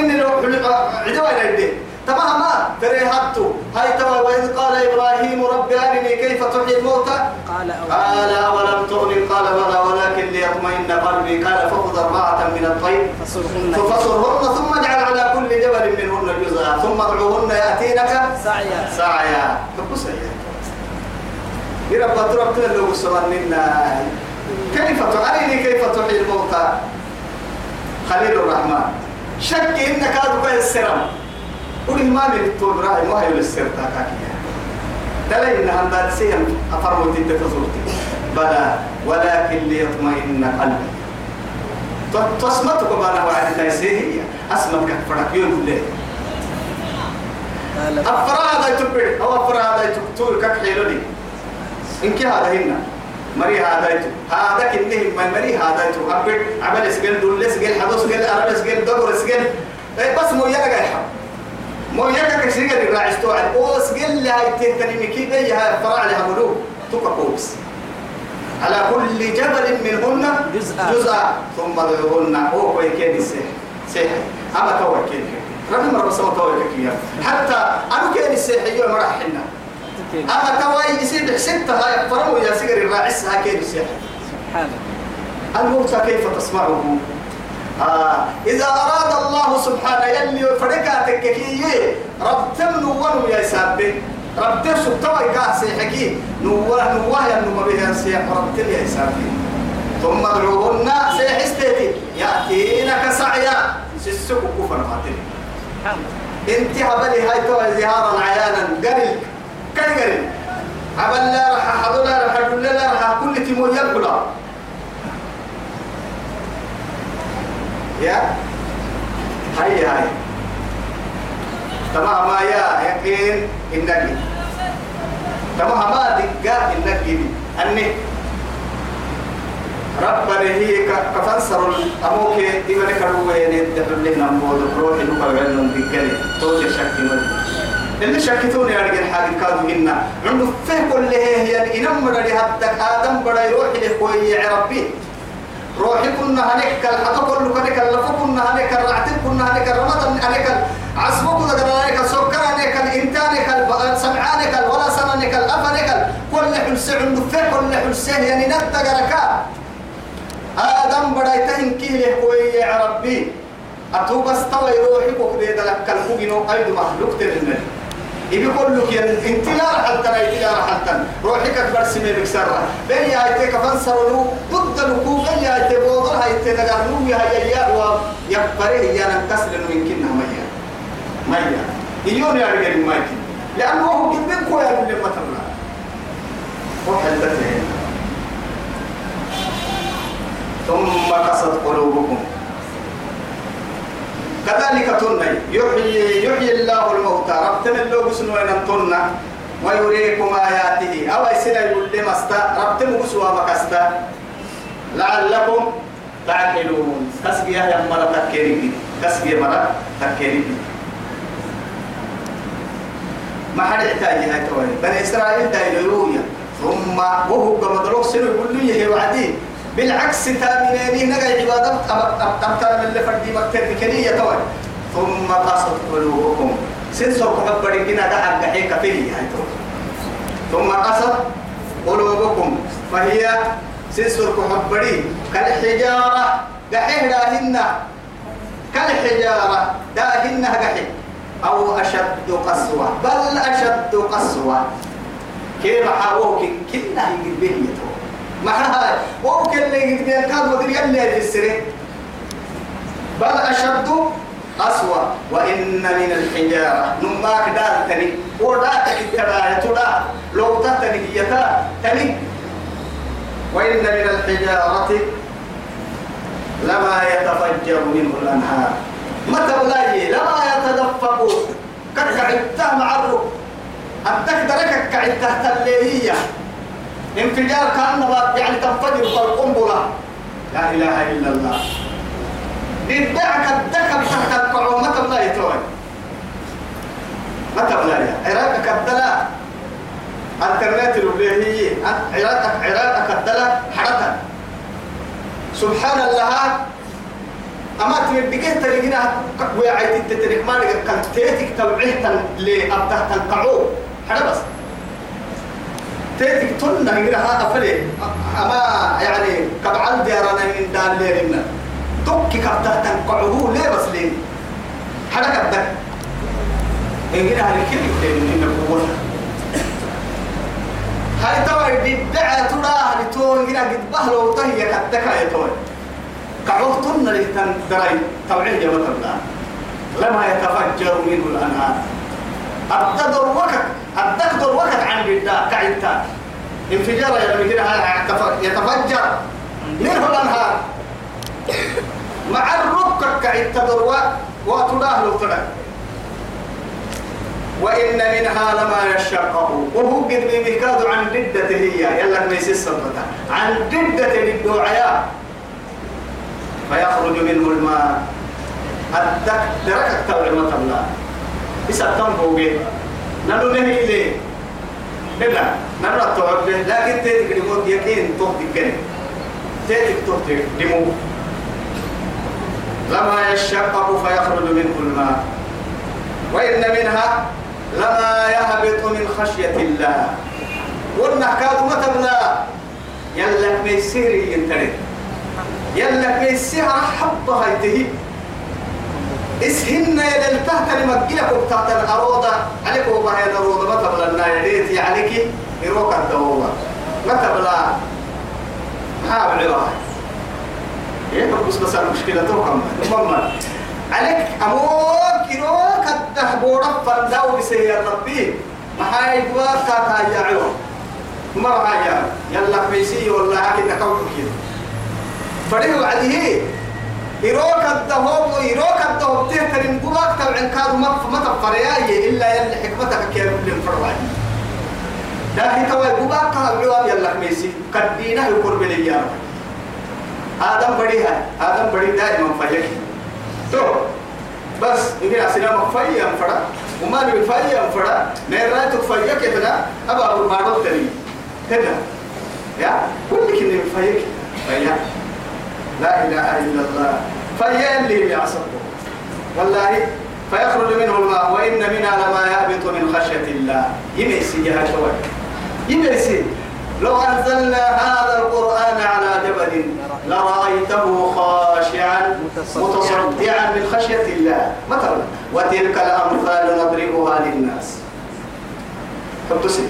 إني لو عدوا إلى الدين تمام ما فريهاتو هاي تما وإذ قال إبراهيم رب أرني كيف تحيي الموتى؟ قال قال أولم تؤمن قال بلى ولكن ليطمئن قلبي. قال فخذ أربعة من الطير فصرهن. ثم اجعل على كل جبل منهن جزءا. ثم ادعوهن يأتينك سعيا. سعيا. تبص يا رب ترى تلو سمننا كيف تعلمني كيف تحيي الموتى؟ خليل الرحمن. شك إنك هذا السرم. قل ما من الطول راعي ما هي السر تاكاكيا دلي إن هذا سيم افرمت انت تصورتي بلى ولكن ليطمئن قلبي. تصمتك أنا وعد الله هي اسمك فرق يوم الليل. قال أفرا هذا يتبع أو أفرا هذا يتبتور كحيلوني إنك هذا هنا. مري هذا يتو هذا كنه ما مري هذا يتو أبد عمل سجل دول سجل حدو سجل أرب سجل دور سجل. إيه بس مو يلا جاي حب مو يلا كسجل الراعي استوعب؟ أو سجل لها يتهتني مكي بيها فرع لها ملوك توكا كوبس على كل جبل منهن جزءا. جزءا ثم ادعوهن هو كوي كيد السيح سيح. أما كيد. رقم رب توي كيد. حتى أنا كيد السيح يوم مرحنا تكين أما توي يصير حسبت هاي فرموا يا سجر الراعس ها كيد السيح سبحانك الموت كيف تسمعه؟ آه. إذا أراد الله سبحانه يلي فرقاتك كي رب تم نوره يا سابه رب تم سبتوى كاسي حكي نوره يا نوره بها سيح رب تم يا سابه ثم ادعوهن سيحستيتي يأتينك سعيا. سسك كفر ماتني سبحانك انت عبلي هاي تو زهارا عيانا. قرل قرل عبل لا رح حضر لا رح حدل لا رح كل تيمو يبقلا يا هاي هاي تمام ما يا يقين النبي تمام ما دقا النبي أني ربنا هي كفنسر أموك إبن كروين يدخل لنا نمود روحي نقل عنهم بكري توجه شك من اللي شكتوني أرجع الحاجة كانوا هنا عنده فيه كل هي يعني إنما بدي هدك آدم بدي يروح لخوي يا ربي. روحي كنا هنيك. الحق كله كنك اللف كنا هنيك. الرعتب كنا هنيك. الرمضان هنيك. عصب كنا هنيك. السكر هنيك. الإنتانك السمعانك ولا سنانك الأفنك كل حلس عنده فيه كل حلس يعني نتقركا آدم بدأ تهنكي له كوي ربي. أتوب استوى يروحي كوكدي دلك. كالكوجينو أيد مخلوق تلنا إبي كل كيان انت لا رح ترى انت لا رح تن روحك أكبر سمي بكسرة بين يا ايتي كفن سرلو ضد الوقوف. يا ايتي بوضر هاي ايتي نقرنو يا يا و يكبره يا نكسر انه يمكنها ميا. ميا. يجون يا رجال ما يمكن لأنه هو كذب كويا من لما تبلا وحلتين ثم قصد قلوبكم. كذلك تني يحيي يحيي الله الموتى. ربتنا اللو بسنو تنى ويريكم آياته. أو يسنا يقول لما استا ربتنا بسوا مكستا لعلكم تعقلون. كسبيا يا مرة تكيري كسبيا مرة تكيري ما حد يحتاج هاي توي بني إسرائيل دايلويا ثم وهو كما دروك سنو يقول لي هي وعدي. بالعكس تامنين نقع عبادة أبتر من اللي فردي مكتر بكنية توي. ثم قصد قلوبكم. سنسوك حبري كنا دعا بحيك فيه توي ثم قصد قلوبكم. فهي سنسوك حبري كالحجارة. قحيه داهن. كالحجارة. داهن قحيه أو أشد قسوة. بل أشد قسوة. كيف حاوك كنا يجيب به ما هاي ممكن اللي يجيب كان مدري اللي يفسره بل أشد قسوة وإن من الحجارة. نماك دار تني. وداتك التباية تدا لو تتني يتا تني. وإن من الحجارة لما يتفجر منه الأنهار. متى بلاي لما يتدفق. كعدتها معروف أدك دركك كعدتها تليهية. انفجار كأنه يعني تنفجر كالقنبلة لا إله إلا الله. إدعك الدكب تحت القعو متى بلاي توي؟ متى بلاي عراقك الدلاء انترنت الوبليهية عراقك عراقك الدلاء حركة سبحان الله. أما تمدقه تلقينا ويعيد تترك ما لك كان تيتك تبعه لأبته تنقعوه. حدا بس. تيتك تلنا نقرأها أفلي أما يعني كبعل ديارنا من دال ليرنا. توكي كبته تنقعوه ليه بس ليه؟ حدا كبتك. إنجنا هالكلمة إننا قوة هاي توا الدعاء تراه لتون إنجنا قد بهلو طهي كتكا يتون كعوتن لتن دراي توعية مثلا لما يتفجر منه الأنهار. التدر وقت التقدر وقت عن الداء كعدتا انفجار يتفجر. منه الأنهار. مع الركك كعدتدر وتداه له وإن منها لما يشقه وهو قد بمكاد عن ضدته هي. يلا ميسيس عن ضدة للدعاء. فيخرج منه الماء. الدك درك التوع مثلا بس التنبو به نلو نهي إليه لا نلو التوع به لكن تيتك لموت يكين تهدي كني تيتك تهدي لموت لما يشقق فيخرج منه الماء وإن منها لما يهبط من خشية الله. قلنا كادوا متبلا يلا ميسير ينتري. يلا ميسير حبها يتهي. اسهن يا للتهت لمجلك وبتاعت الأروضة عليك وبها يا الأروضة متبلا النايريت عليك. يروك الدوبة متبلا حاول الله إيه بس بس المشكلة توكم المهم عليك أموك يروك التهبورة فرداو بسير ربي. ما هاي دواك كاكا يعيو. ما هاي يلا فيسي والله هاكي نكوك كده فريه وعده يروك الدهوب يروك الدهوب تهترين قباك تبعن كادو ما ما تفرياي إلا يلي حكمتك كيف كل فرواي لكن توا قباك كادو يلا ميسي قدينه يقول بلي آدم بديها آدم بدي دائما فيك. تو بس إني أسنا مفيا فرا وما نبي فيا فرا نيرا تفيا كتنا أبا أبو ما تري هنا يا كل كني فيك فيا. لا إله إلا الله. فيا اللي بيعصبه والله فيخرج منه الماء وإن منها لما يهبط من خشية الله. يمسي جهة شوي يمسي لو أنزلنا هذا القرآن على جبل لرأيته خاشعا متصدعا من خشية الله. مثلا وتلك الأمثال نضربها للناس. فبتسي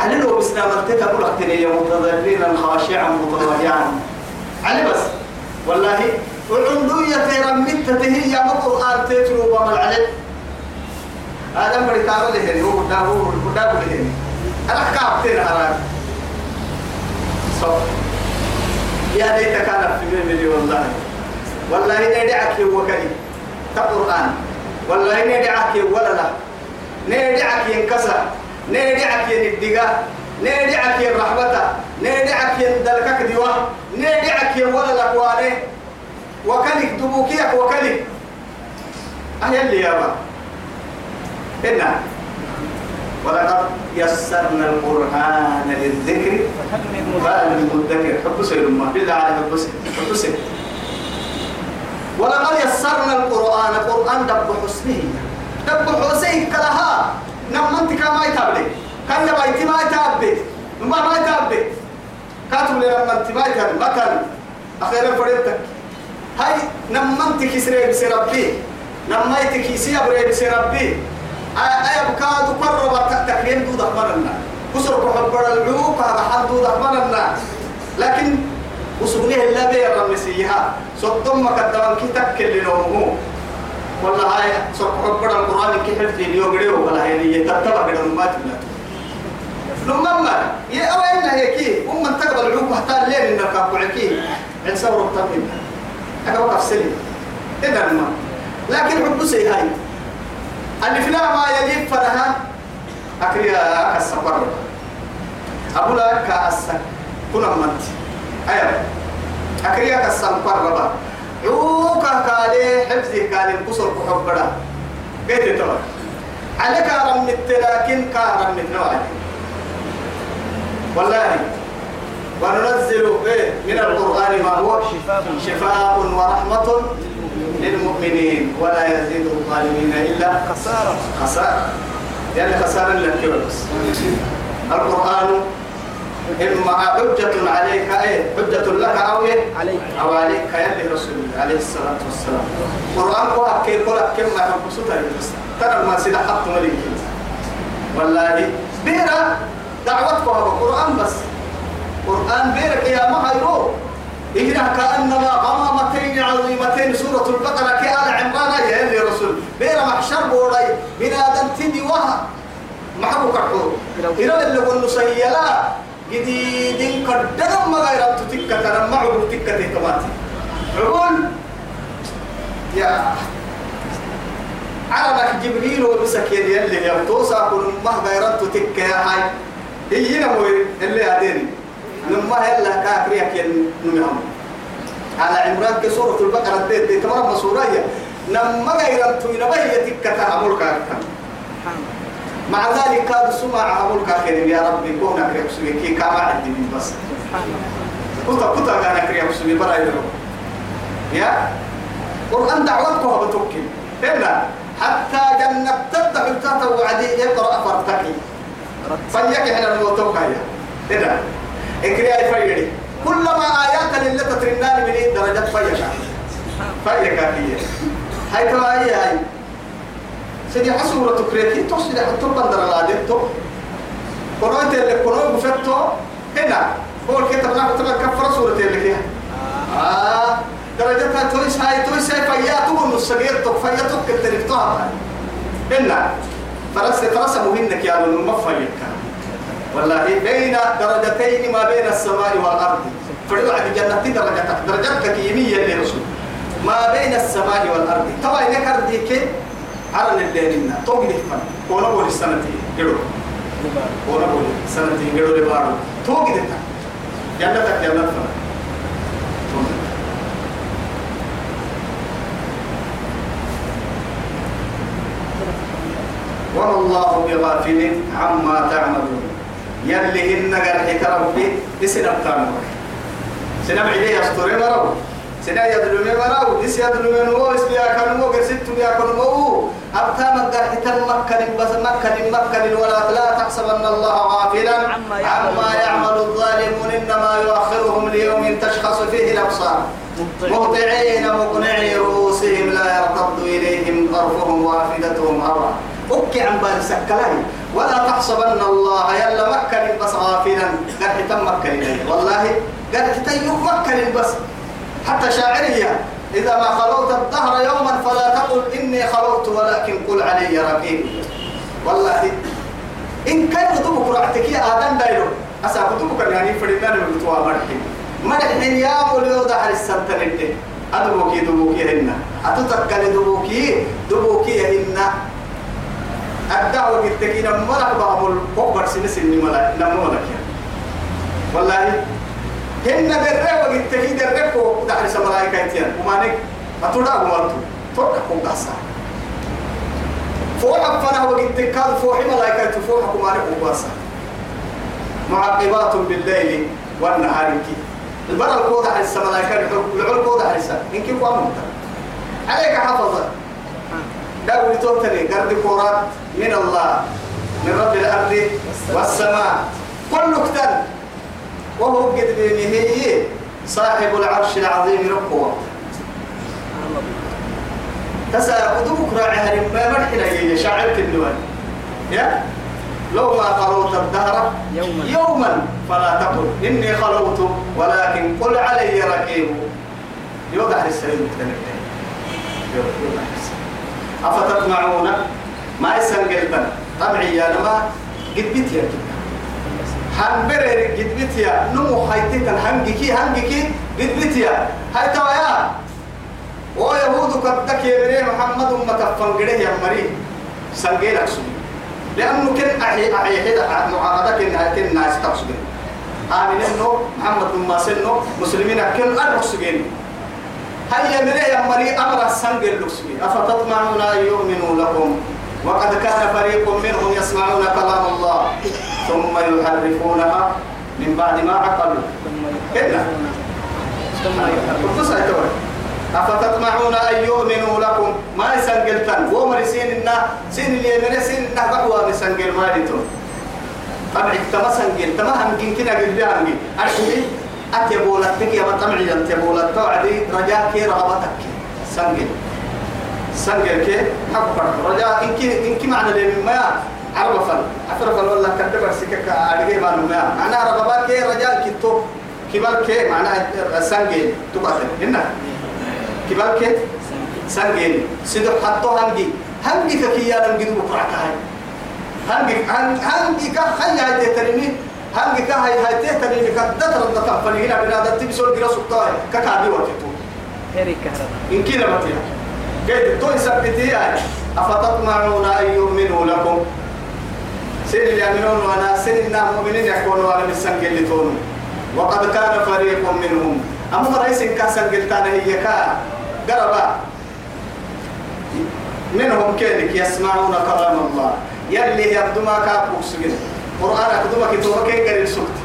على لو بسلام التكا بلغتني متضررا خاشعا متضرعا علي بس. والله والعندوية رمت تهي يا القرآن تتلو بمل عليه هذا مريتابه لهني هو دابو دابو لهني. الأحكام تنهران صح يا ليت كان في ملي والله والله ندعك وكلي تقرآن والله ندعك ولا لا ندعك ينكسر ندعك يندقا ندعك الرحمة ندعك يندلكك دوا ندعك ولا لقوانه وكلك دبوكيك وكلك. أهي اللي يابا إنا. ولقد يسرنا القرآن للذكر. فهل من مدكر؟ حب سيد الله بالله على حب سيد. حب سيد. ولقد يسرنا القرآن. القرآن دب حسنه. دب حسنه كلها. نمنت كما يتابلي. كان يبايتي ما يتابلي. ما ما يتابلي. كاتب لي نمنت ما يتابلي مثلا أخيرا فريتك هاي نمنت كسري بسربي نميت كيسي أبري بسربي أي بكاد قرب تكريم دود أحمرنا كسر كحب العوق هذا حد دود أحمرنا لكن وسبنيه الله بير رمسيها صدم مقدما كي تكل لنومه. والله هاي صر كحب القرآن كي حفظ اليوم ولا هي يتتبع غير ما تبلا لما يا أوين هيك أم من تقبل العوق حتى الليل إنك أقولكي عن سور الطبيب أنا وقف سليم. إذا ما. لكن حبسي هاي اللي فينا ما يليق فرها. أكريا كالسفر أبو لا كأسك كنا منت أيوة. أكريا كالسفر ربا عوكا كالي حفظي كالي القصر كحبرا قيت توا عليك رمت لكن كرمت نوعي والله. وننزل إيه؟ من القرآن ما هو؟ شفاء ورحمة للمؤمنين. ولا يزيد الظالمين إلا خسارة. خسارة. لأن خسارة لك بس. القرآن إما حجة عليك أي حجة لك أو إيه؟ عليك. أو عليك يلي رسول الله عليه الصلاة والسلام. قرآن كو أكيد كل كم ما يحب بس. ترى ما سيدا حط مليك والله. بيرا دعوتك هذا قرآن بس. قرآن بيرك يا ما هيرو إهنا كأنما غمامتين عظيمتين سورة البقرة كآل عمران يا اللي رسول. بيرا محشر بوراي بنادم تدي وها. محبو كحور إلى اللي قلنا سيلا. جديد قدام ما غير تتكة تنمع تكة تماتي عقول يا. عربك جبريل وبسك يلي اللي يبتوسا كل ما غير تتكة يا هاي. هي هنا هو اللي هديني نما هلا كاكريك نمهم. على عمران كسورة البقرة دي دي تمام مسورية نما غير تنبه تكة تعمل كاكريك مع ذلك كاد سمع عمل كاكريم يا ربي كونك ريكسوي كي كما عندي من بس. كتا كتا كان ريكسوي برا يدرو. يا؟ قرآن دعوتك هو بتوكل. هنا حتى جنة تبدأ بتاتا وعدي يقرأ فرتكي. فيك إحنا الموتوك هيا. هنا اقرأ اي فيري كلما آيات اللي تترنان من إيه درجات فيك فيك هي. هاي كما هي هاي. سيدي حسورة كريتي. تصل حتى بندر العادتو كنوت اللي كنوت بفتو هنا. هو الكتاب ناخد تبع كفر سورة اللي فيها. آه. درجتها تويس هاي تويس هاي فياتو الصغير تو فياتو كتريفتوها هنا. فرس فرس مهنك يا ابن المفيك والله بين درجتين ما بين السماء والأرض. فرد عند جنة درجتك. درجتك يمية لرسول ما بين السماء والأرض. طبعا إنك أرديك عرن الليلنا توقي فن كونا بولي سنتي قلو. كونا بولي سنتي قلو لبارو. توقي دتا جنتك جنة فن وما الله بغافل عما تعملون. يلي هن قرحك ربي اسنا بتامر سنا بعيدي يستوري مرو سنا يدلوني مرو ديس يدلوني نمو اسبيا كنمو قرسيت بيا كنمو أبتا مقرح مكن بس مكن مكن ولا لا تحسبن الله غافلا عما يعمل الظالمون إنما يؤخرهم ليوم تشخص فيه الأبصار. مهطعين. مقنعي رؤوسهم لا يرتد إليهم طرفهم وافدتهم هوى أكي عن بال سكلاي ولا تحسبن الله يلا مكن بس غافلا قد تم مكن والله قد تيوك مكن بس حتى شاعرية إذا ما خلوت الدهر يوما فلا تقل إني خلوت ولكن قل علي رقيب والله إن كان يطبق رعتك يا آدم دايلو أسا كتبك يعني فريدان من بتوى مرحي مرحي يا مولي ودحر السنتين أدبوكي دبوكي هنا أتتكل دبوكي دبوكي هنا الدعوة بالتكين مرح بابل كبر سنس النملا نمولك والله هن درة وقتكي درة كو دحر سملايكا تيان ومانك؟ أتودا ومرتو تودا كو قاسا فوحك فنا وقتك كاد فوحي ملايكا تفوحك ومانك وقاسا معقبات بالليل والنهار كي. البرا الكودة على السملايكا العل الكودة على السماء إن كيف عليك حفظة. داوي توتني قرد كورات. من الله من رب الأرض والسماء. كل كتن وهو قد هي صاحب العرش العظيم ربه. تسا قدوك راعي هرم ما مرحنا هي شاعر النوان يا؟ لو ما خلوت الدهر يوما. يوما فلا تقل. إني خلوت ولكن قل علي ركيب يوضع السليم السليم أفتطمعون؟ ما يسنقلتن طمعي يا نما قد بيت يا كده هنبرر قد بيت يا. نمو حيتك هنجكي هنجكي قد بيت يا. هاي توا يا. ويهود قدك يا محمد متفن قده يا مري. سنقلك سبي لأنه كن أحي أحي حدا معارضة كن كن ناس تقصدين آمين إنه محمد ما سنه مسلمين كن أربع هيا من يا مري أمر السنجل لسمي أفتطمعون أن يؤمنوا لكم؟ وقد كان فريق منهم يسمعون كلام الله ثم يحرفونها من بعد ما عقلوا. بص أفتطمعون تطمعون أن يؤمنوا لكم؟ ما يسنقلتن ومر سين النا سين اليمين سين النا قهوة مسنقل ما يدتون طبعا تما سنقل تما هم كنا قل بها هم أشهد أتيبولتك يا بطمعي أتيبولت توعدي رجاك رغبتك. سنقل سنقل كي حقر رجاء إنك إنك معنى لي ما عرب فل. عفر فل والله كتب سكك أرجع ما نما أنا رغبات كي رجاء كتو كبار كي معنى سنقل تقاتل هنا. كبار كي سنجين سيدو حطو هنجي هنجي كيا لم جدو بقرعك هاي. هنجي هنجي كخيا هاي تريني هنجي كهاي هاي تريني كدت رد تفني هنا بنا دت بسول جرا سطاي ككادي وقتو هيري كهرباء. إن كنا بتيا قيد تو يثبتي هاي أفتطمعون أن يؤمنوا لكم سن اللي يؤمنون وأنا سن الناس مؤمنين يكونوا على السنجل تون وقد كان فريق منهم أما رئيس كاسن قلتانا هي كا قربا منهم كذلك يسمعون كلام الله يلي يبدو ما كابوك سجن قرآن أكدوما كتوما كي قريب سكت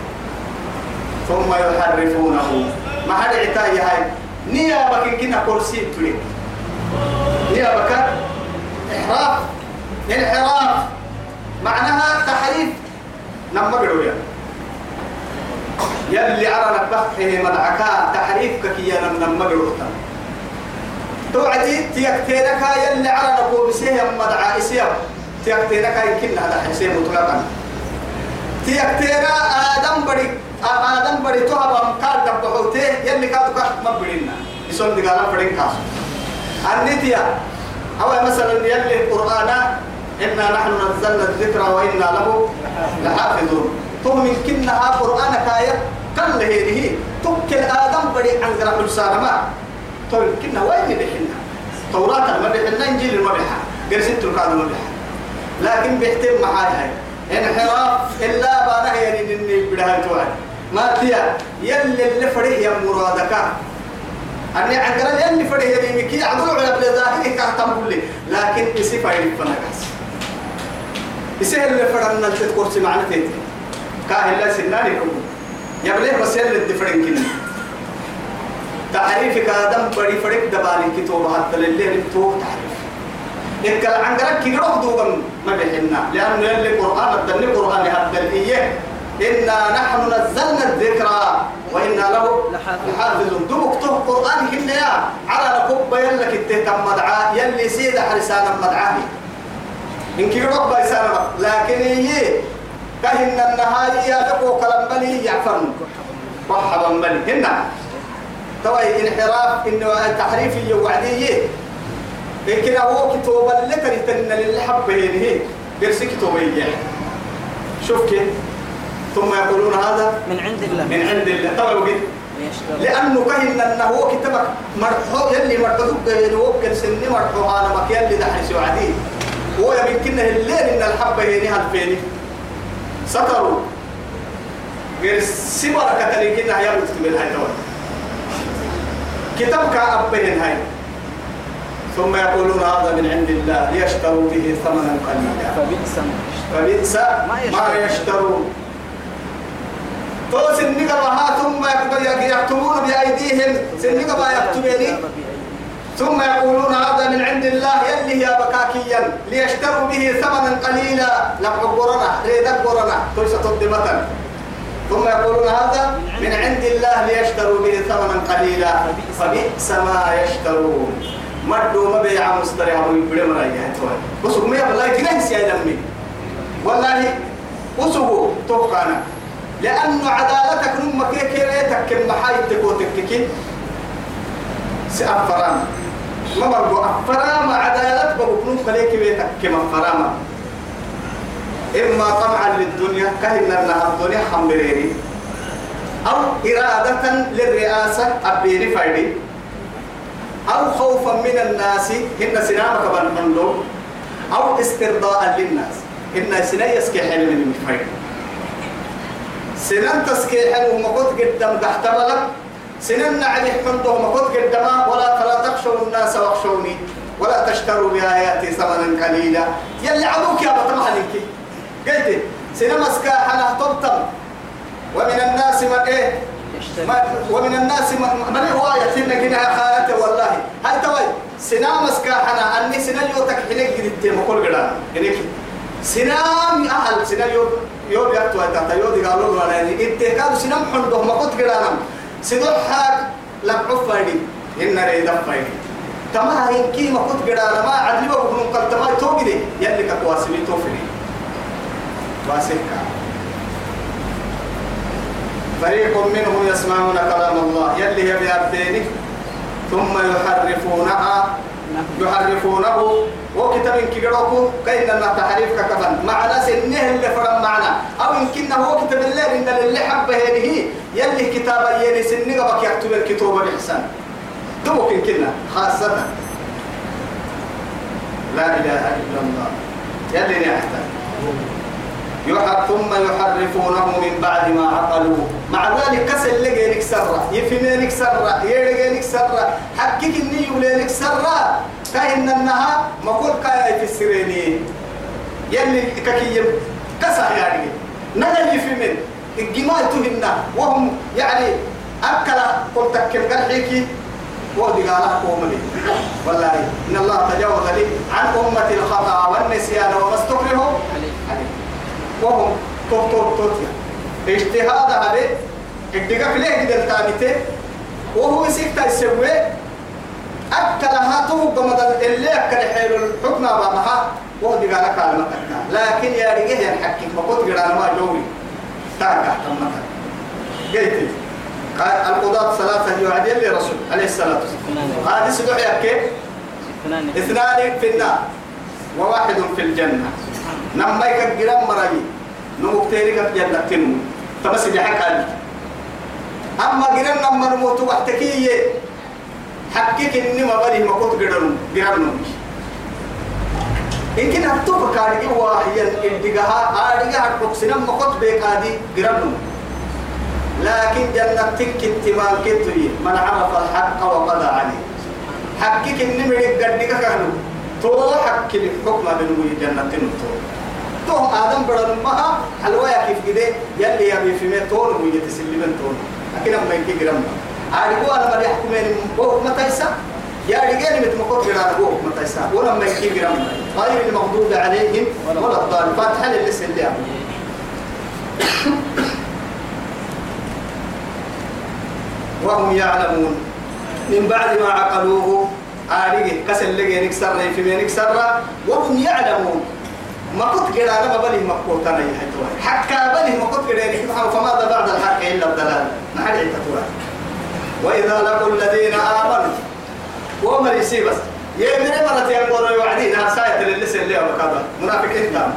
ثم يحرفونه ما حد عتاي هاي نيابك كنا كرسي تريد نيابك إحراف. انحراف. معناها تحريف. نما قلويا يلي أرانا بحثه مدعكا تحريفك كي نما قلوتا توعدي تيكتينك يلي على نقول بسيه مدعى إسيام تيكتينك يمكن هذا حسين مطلقا. تيكتينا آدم بدي آدم بدي توها بمكار دبحوته يلي كادو كح مبرينا يسون دقالا بدين كاسو النتيا. أو مثلا يلي القرآن إنا نحن نزلنا الذكر وإنا له لحافظون. ثم يمكنها قرآن كاية كل هذه تكل آدم بدي عن قرأ السلامة طيب كنا وين بحنا توراة بحنا إنجيل بحنا قرس التركان ما بحنا لكن بيحتم معاي هاي. انحراف إلا بانا يعني إني بدها توعد. ما تيا يلي اللي فريه يا مرادك أني عقرا يلي فريه يا مكي على بلا ظاهره كهتم لي لكن إسي فايد فنكاس إسي اللي فرنا تذكر سمعنا تيتي؟ كاهل لا سناني كم يبليه بس يلي الدفرين كنا تعريفك آدم بدي فريق دبالي كتوب حتى للي نبتوه تعريف؟ إنك عنقرك كي روح دوغم ما بحنا. لأنه يلي قرآن الدني قرآن حتى الإيه إنا نحن نزلنا الذكرى وإنا له لحافظون. دوك تو قرآن كنا يا. على نكب يلك التهتم مدعاء يلي سيد حرسان مدعاة. إنك رب يسانا لكن إيه؟ كهن النهاية يا كلام بني يعفرن. مرحبا بني. هنا. توي انحراف إنه التحريف وعديه لكن هو كتب اللي تن للحب هي قرس كتب شوف كيف؟ ثم يقولون هذا من عند الله. من عند الله. طبعا وقت يشتري لأنه كهن أنه هو كتبك مرحو يلي مرحو وكل سني مرحو أنا ما يلي دحس وعديه هو يمكن الليل إن الحب هي هالفيني سكروا. غير سبرة كتلكنا يا مكتب الهاي كتابك أبين هاي. ثم يقولون هذا من عند الله ليشتروا به ثمنا قليلا. فبئس ما فبئس ما يشترون. تو سنك بها ثم يكتبون بأيديهم. سنك بها يكتبني ثم يقولون هذا من عند الله. يلي هي بكاكيا. ليشتروا به ثمنا قليلا. لم قرنا ريدك قرنا تلسى تقدمة ثم يقولون هذا من عند الله. ليشتروا به ثمنا قليلا. فبئس ما يشترون. مدوا ما بيع مستريح ويبدأ من أيها بس هم يا والله جنس يا دمي والله وسبوا توقعنا لأن عدالتك نم كيكيريتك كم محايتك وتككي سأفرام. ما برضو أفرام عدالت بقنون خليك بيتك كم أفرام. إما طمعا للدنيا كهن أنها الدنيا حمريري أو إرادة للرئاسة أبيني فايدي. أو خوفا من الناس هن سنامك بالمندوب أو استرضاء للناس. هن سنة يسكي حلم من فايدي. سنن تسكي حلم ومقود قدام تحت بلد سنن نعلي حمده ومقود قدام ولا فلا تخشوا الناس واخشوني. ولا تشتروا بآياتي ثمنا قليلا. يلي عدوك يا بطمح لك قلت سينما سكا حنا طبطم. ومن الناس من إيه؟ ما ومن الناس من من هواية سنة جنها خالته والله. هل توي. سيناريو تكحلك جديد مقول قدام. إنك سنام أهل سيناريو يو بيأتوا تحت يو دي قالوا له يعني. إنت كانوا سنام حندهم ما كنت قدام سيدور حاج لبعوا فايدي إن ريد فايدي تما هيكي ما كنت قدام ما عدلي بقولون قد تما توجدي يلي كتواسمي توفري واسكا فريق منهم يسمعون كلام الله. يلي بيابتينك ثم يحرفونها يحرفونه وكتاب كيروكو كاين ما تحريف ككفن مع ناس النه اللي فرم معنا. أو يمكن هو كتاب الله ان اللي حبه هذه يلي كتاب يلي سنك بك يكتب الكتاب بالاحسان دوك يمكن خاصة. لا إله إلا الله. يلي نحتاج يحر ثم يحرفونه من بعد ما عقلوه. مع ذلك كسل لقينك سرة. يفنينك سرة. يلقينك سرة. حقك إني يولينك سرة. كاين النها مقول كاي في السريني. يلي ككيم كسر يعني. نجل يفمن الجمال تهنا. وهم يعني أكل قلت كم قرحيكي. ودي قال قومني. والله إن الله تجاوز لي عن أمة الخطأ والنسيان وما استكرهوا وهم توب توب توب اجتهاد هذا. ادقك ليه قدر تامته وهو سيكتا يسوي أكلها توب قمد اللي أكل حيل الحكم بابها وهو دي قال كلمة لكن يا رجيه ينحكي فقط قران ما جوري تاكا تمتا قلت قال القضاة ثلاثة يوعد يلي رسول عليه الصلاة والسلام. هذه سدوح يكي اثنان. في النار. وواحد في الجنة. نما يكجرام مرأي. نمكتيري كف جنة تنمو. تبس جحك أما جرام نما نموت وحتكي حقك إني ما بدي ما كنت جرام جرام إن كنا تبقى كاري واحيا إدقها أدقها تقصنا ما كنت بيك هذه جرام لكن جنة تنك تمان كتوي من عرف الحق وقضى عليه. حقك إني مريك قدك كانوا تو حق الحكم بنوي جنة تو. تو آدم بدر ما حلوة كيف كده يلي يبي في متون ويتسلمن تون لكن أما يجي جرام أرجو أنا بدي أحكمين بوك متى يسا يا رجال متمكن جرام بوك متى يسا ولا ما يجي جرام غير المغضوب عليهم ولا الضالين فاتحة للسلام وهم يعلمون من بعد ما عقلوه آريه كسل لقي نكسر في مين نكسر وهم يعلمون ما كنت قد أنا ببلي مقبول تاني حكى بلي ما كنت قد فماذا بعد الحق إلا الضلال ما حد يتطور وإذا لقوا الذين آمنوا وما يسي بس. يمن مرة يقول يوعدين ساية للسن اللي وكذا منافقين تام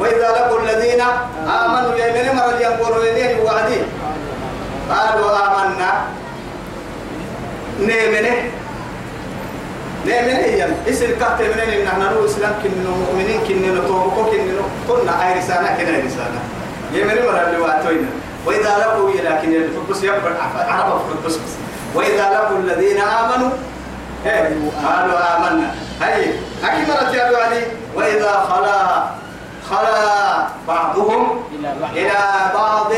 وإذا لقوا الذين آمنوا يمن مرة يقولوا يدين وعدين قالوا آمنا. نيمنه نيمنه هي اسر كهت منين إن إحنا نو إسلام كننو مؤمنين كننو توبكو كننو كنا أي رسالة كنا رسالة. يمن مرة اللي وعدتونا. وإذا لقوا لكن الفقس يقبل عرب الفقس وإذا لقوا الذين آمنوا قالوا آمنا. هاي هاي مرة يا علي وإذا خلا خلا بعضهم إلى بعض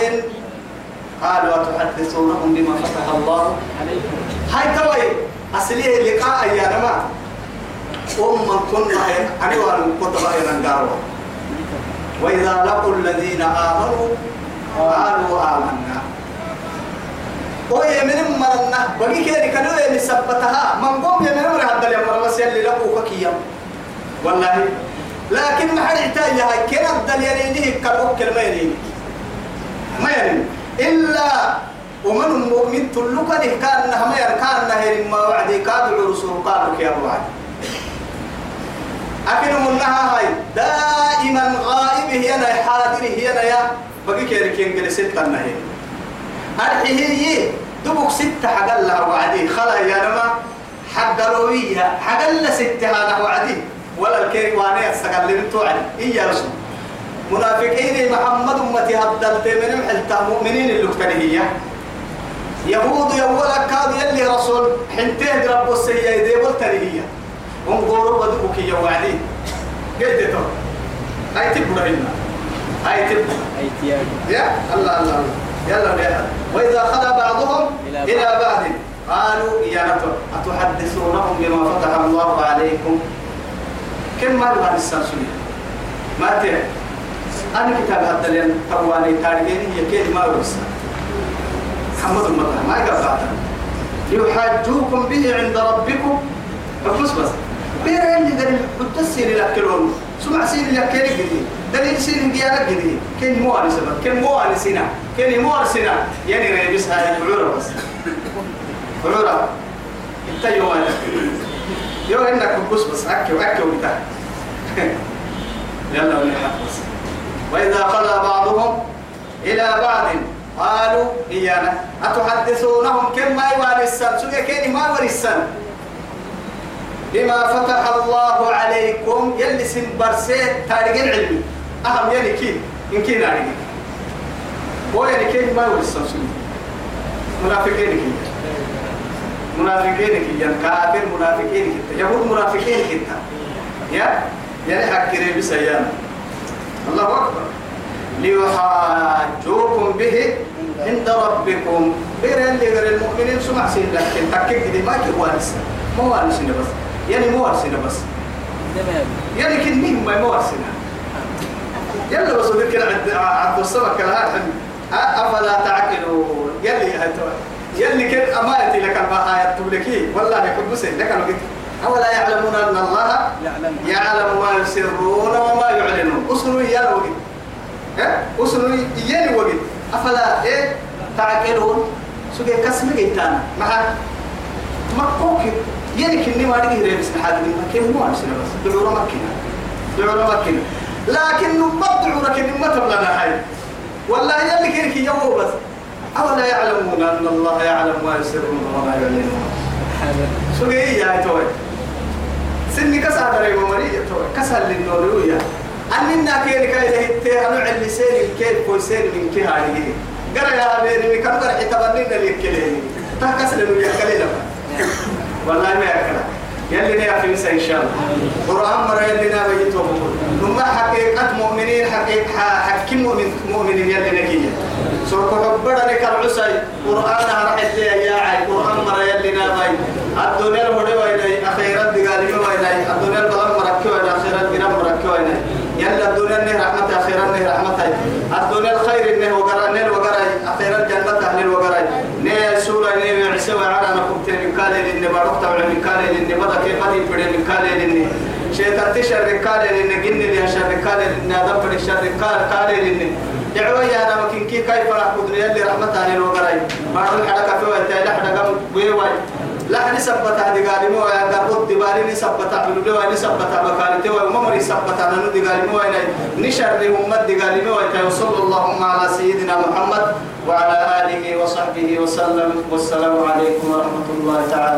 قالوا أتحدثونهم بما فتح الله؟ عليكم هاي توي أصلية لقاء يا نما أم كنا أنا وأنا كنت بقى وإذا لقوا الذين آمنوا قالوا آمنا. وهي من مرنا بقي كده كانوا اللي سبتها من قوم يمن مر هذا اليوم بس يلي لقوا كيام والله لكن ما حد يحتاج هاي كنا الدليل يديه كلام كلمة يديه ما يعني إلا ومن المؤمن تلوك ده كان نهم كان نهر ما وعدي كاد الرسول قالوا يا وعد أكن منها هاي دائما غائب هي أنا حاضر هي يا بقي كده كين جلست النهر هي دبك ستة حق الله وعدي. خلا يا نما حق روية. حق الله ستة هذا وعدي. ولا يستقل من توعد إيا رسول. منافقين محمد أمتي هدلت من محلتا مؤمنين اللي هي. يهود يولا كاد يلي رسول. حنتين رب السيئة يدي والترهية انظروا بدوك يا وعدي. قلت تو. هاي تبقى هنا هاي تبقى. يا الله الله, الله. يلا يا وإذا خلا بعضهم إلى, بعض. قالوا يا نتو أتحدثونهم بما فتح الله عليكم؟ كم ما يبغى السلسلة ما ترى أنا كتاب هذا تواني تارجين هي كيد ما ورسا محمد المطر ما يقطع ليحاجوكم به عند ربكم. بس. بس بير اللي دل بتسير لك كلون سمع سير لك كل جديد دليل سير ديالك جديد كن مو على سبب كن مو سنة كن مو سنة يعني ريبس هاي العورة بس. عورة انت يوم يوم انك بس بس. أكي وأكي وبتاع. يلا ونحط بس. وإذا خلا بعضهم إلى بعض قالوا إيانا. أتحدثونهم كم ما يوالي السن؟ سوى كيني ما يوالي السن؟ بما فتح الله عليكم يلي سن برسيت تاريخ علمي أهم يلي كين. إن كين عليك هو يلي كين ما سوى منافقين كين منافقين كين كافر منافقين كين يهود منافقين كين يا يعني حكري بسيانا الله أكبر ليحاجوكم به عند ربكم غير اللي غير المؤمنين سمع سين لكن تكيك دي ما كي وارسنا ما وارسنا بس يعني مو وارسنا بس يعني كنين ما مو وارسنا يلا بس ذكر عند عند السمك الهاتف أفلا تعقلون؟ يلي يلي كن أمانتي لك البهاية تبلكي والله يحب سين لك الوقت. أولا يعلمون أن الله يعلم. ما يسرون وما يعلنون. أصلوا إياه الوقت. ها؟ أصلوا إياه الوقت. أفلا إيه؟ تعقلون. سوى كسم جيتان مع مكوك. يعني كني ما نجي ريبس حد من كم مو أرسل بس دعورة مكينة. دعورة مكينة. لكن نبضع لكن ما تبلنا هاي والله يلي كنك يوم بس. أولا يعلمون أن الله يعلم ما يسرون وما يعلنون. سوى إيه يا توي. سني كسر دري ومري كسر للنورية أننا كين كاي هتي أنا على سين الكيل كويسين من كي هاي قرأ يا بيني من كم قرأ حتبنينا للكلين تكسر له يكلي لما والله ما يكلا يلي نيا في إن شاء الله. قرآن مرة يلي نا بيتوا ثم حقيقة مؤمنين حقيقة حكيم مؤمن مؤمنين يلي نكية سورة حبرة لك العسي قرآن هرحت لي يا عي قرآن مرة يلي بي الدنيا الهدى ويني أخيرا دقالي ويني الدنيا البلد مركي ويني أخيرا القرام مركي ويني يلا الدنيا نه رحمة أخيرا نه رحمة الدنيا الخير نه وقرا نه وقرا أخيرا الجنة أهل وقرا نه سورة نه عيسى وعلى نكون تين كالي لين بارك بدأ كيف هذه بدي من كالي لين شيطان تشر كالي لين جن لي شر كالي لين هذا بدي شر كالي كالي لين دعوة يا أنا ممكن كي كيف راح قدر يلي رحمة أهل وقرا بارك الحركة في وقت لا حدا قام بيوي لا نسبت هذه قال مو يا قرب دبالي نسبت عبد الله نسبت مكانته وما نسبت أنا ندي قال مو أنا نشر أمة دي قال مو وصلى اللهم على سيدنا محمد وعلى آله وصحبه وسلم والسلام عليكم ورحمة الله تعالى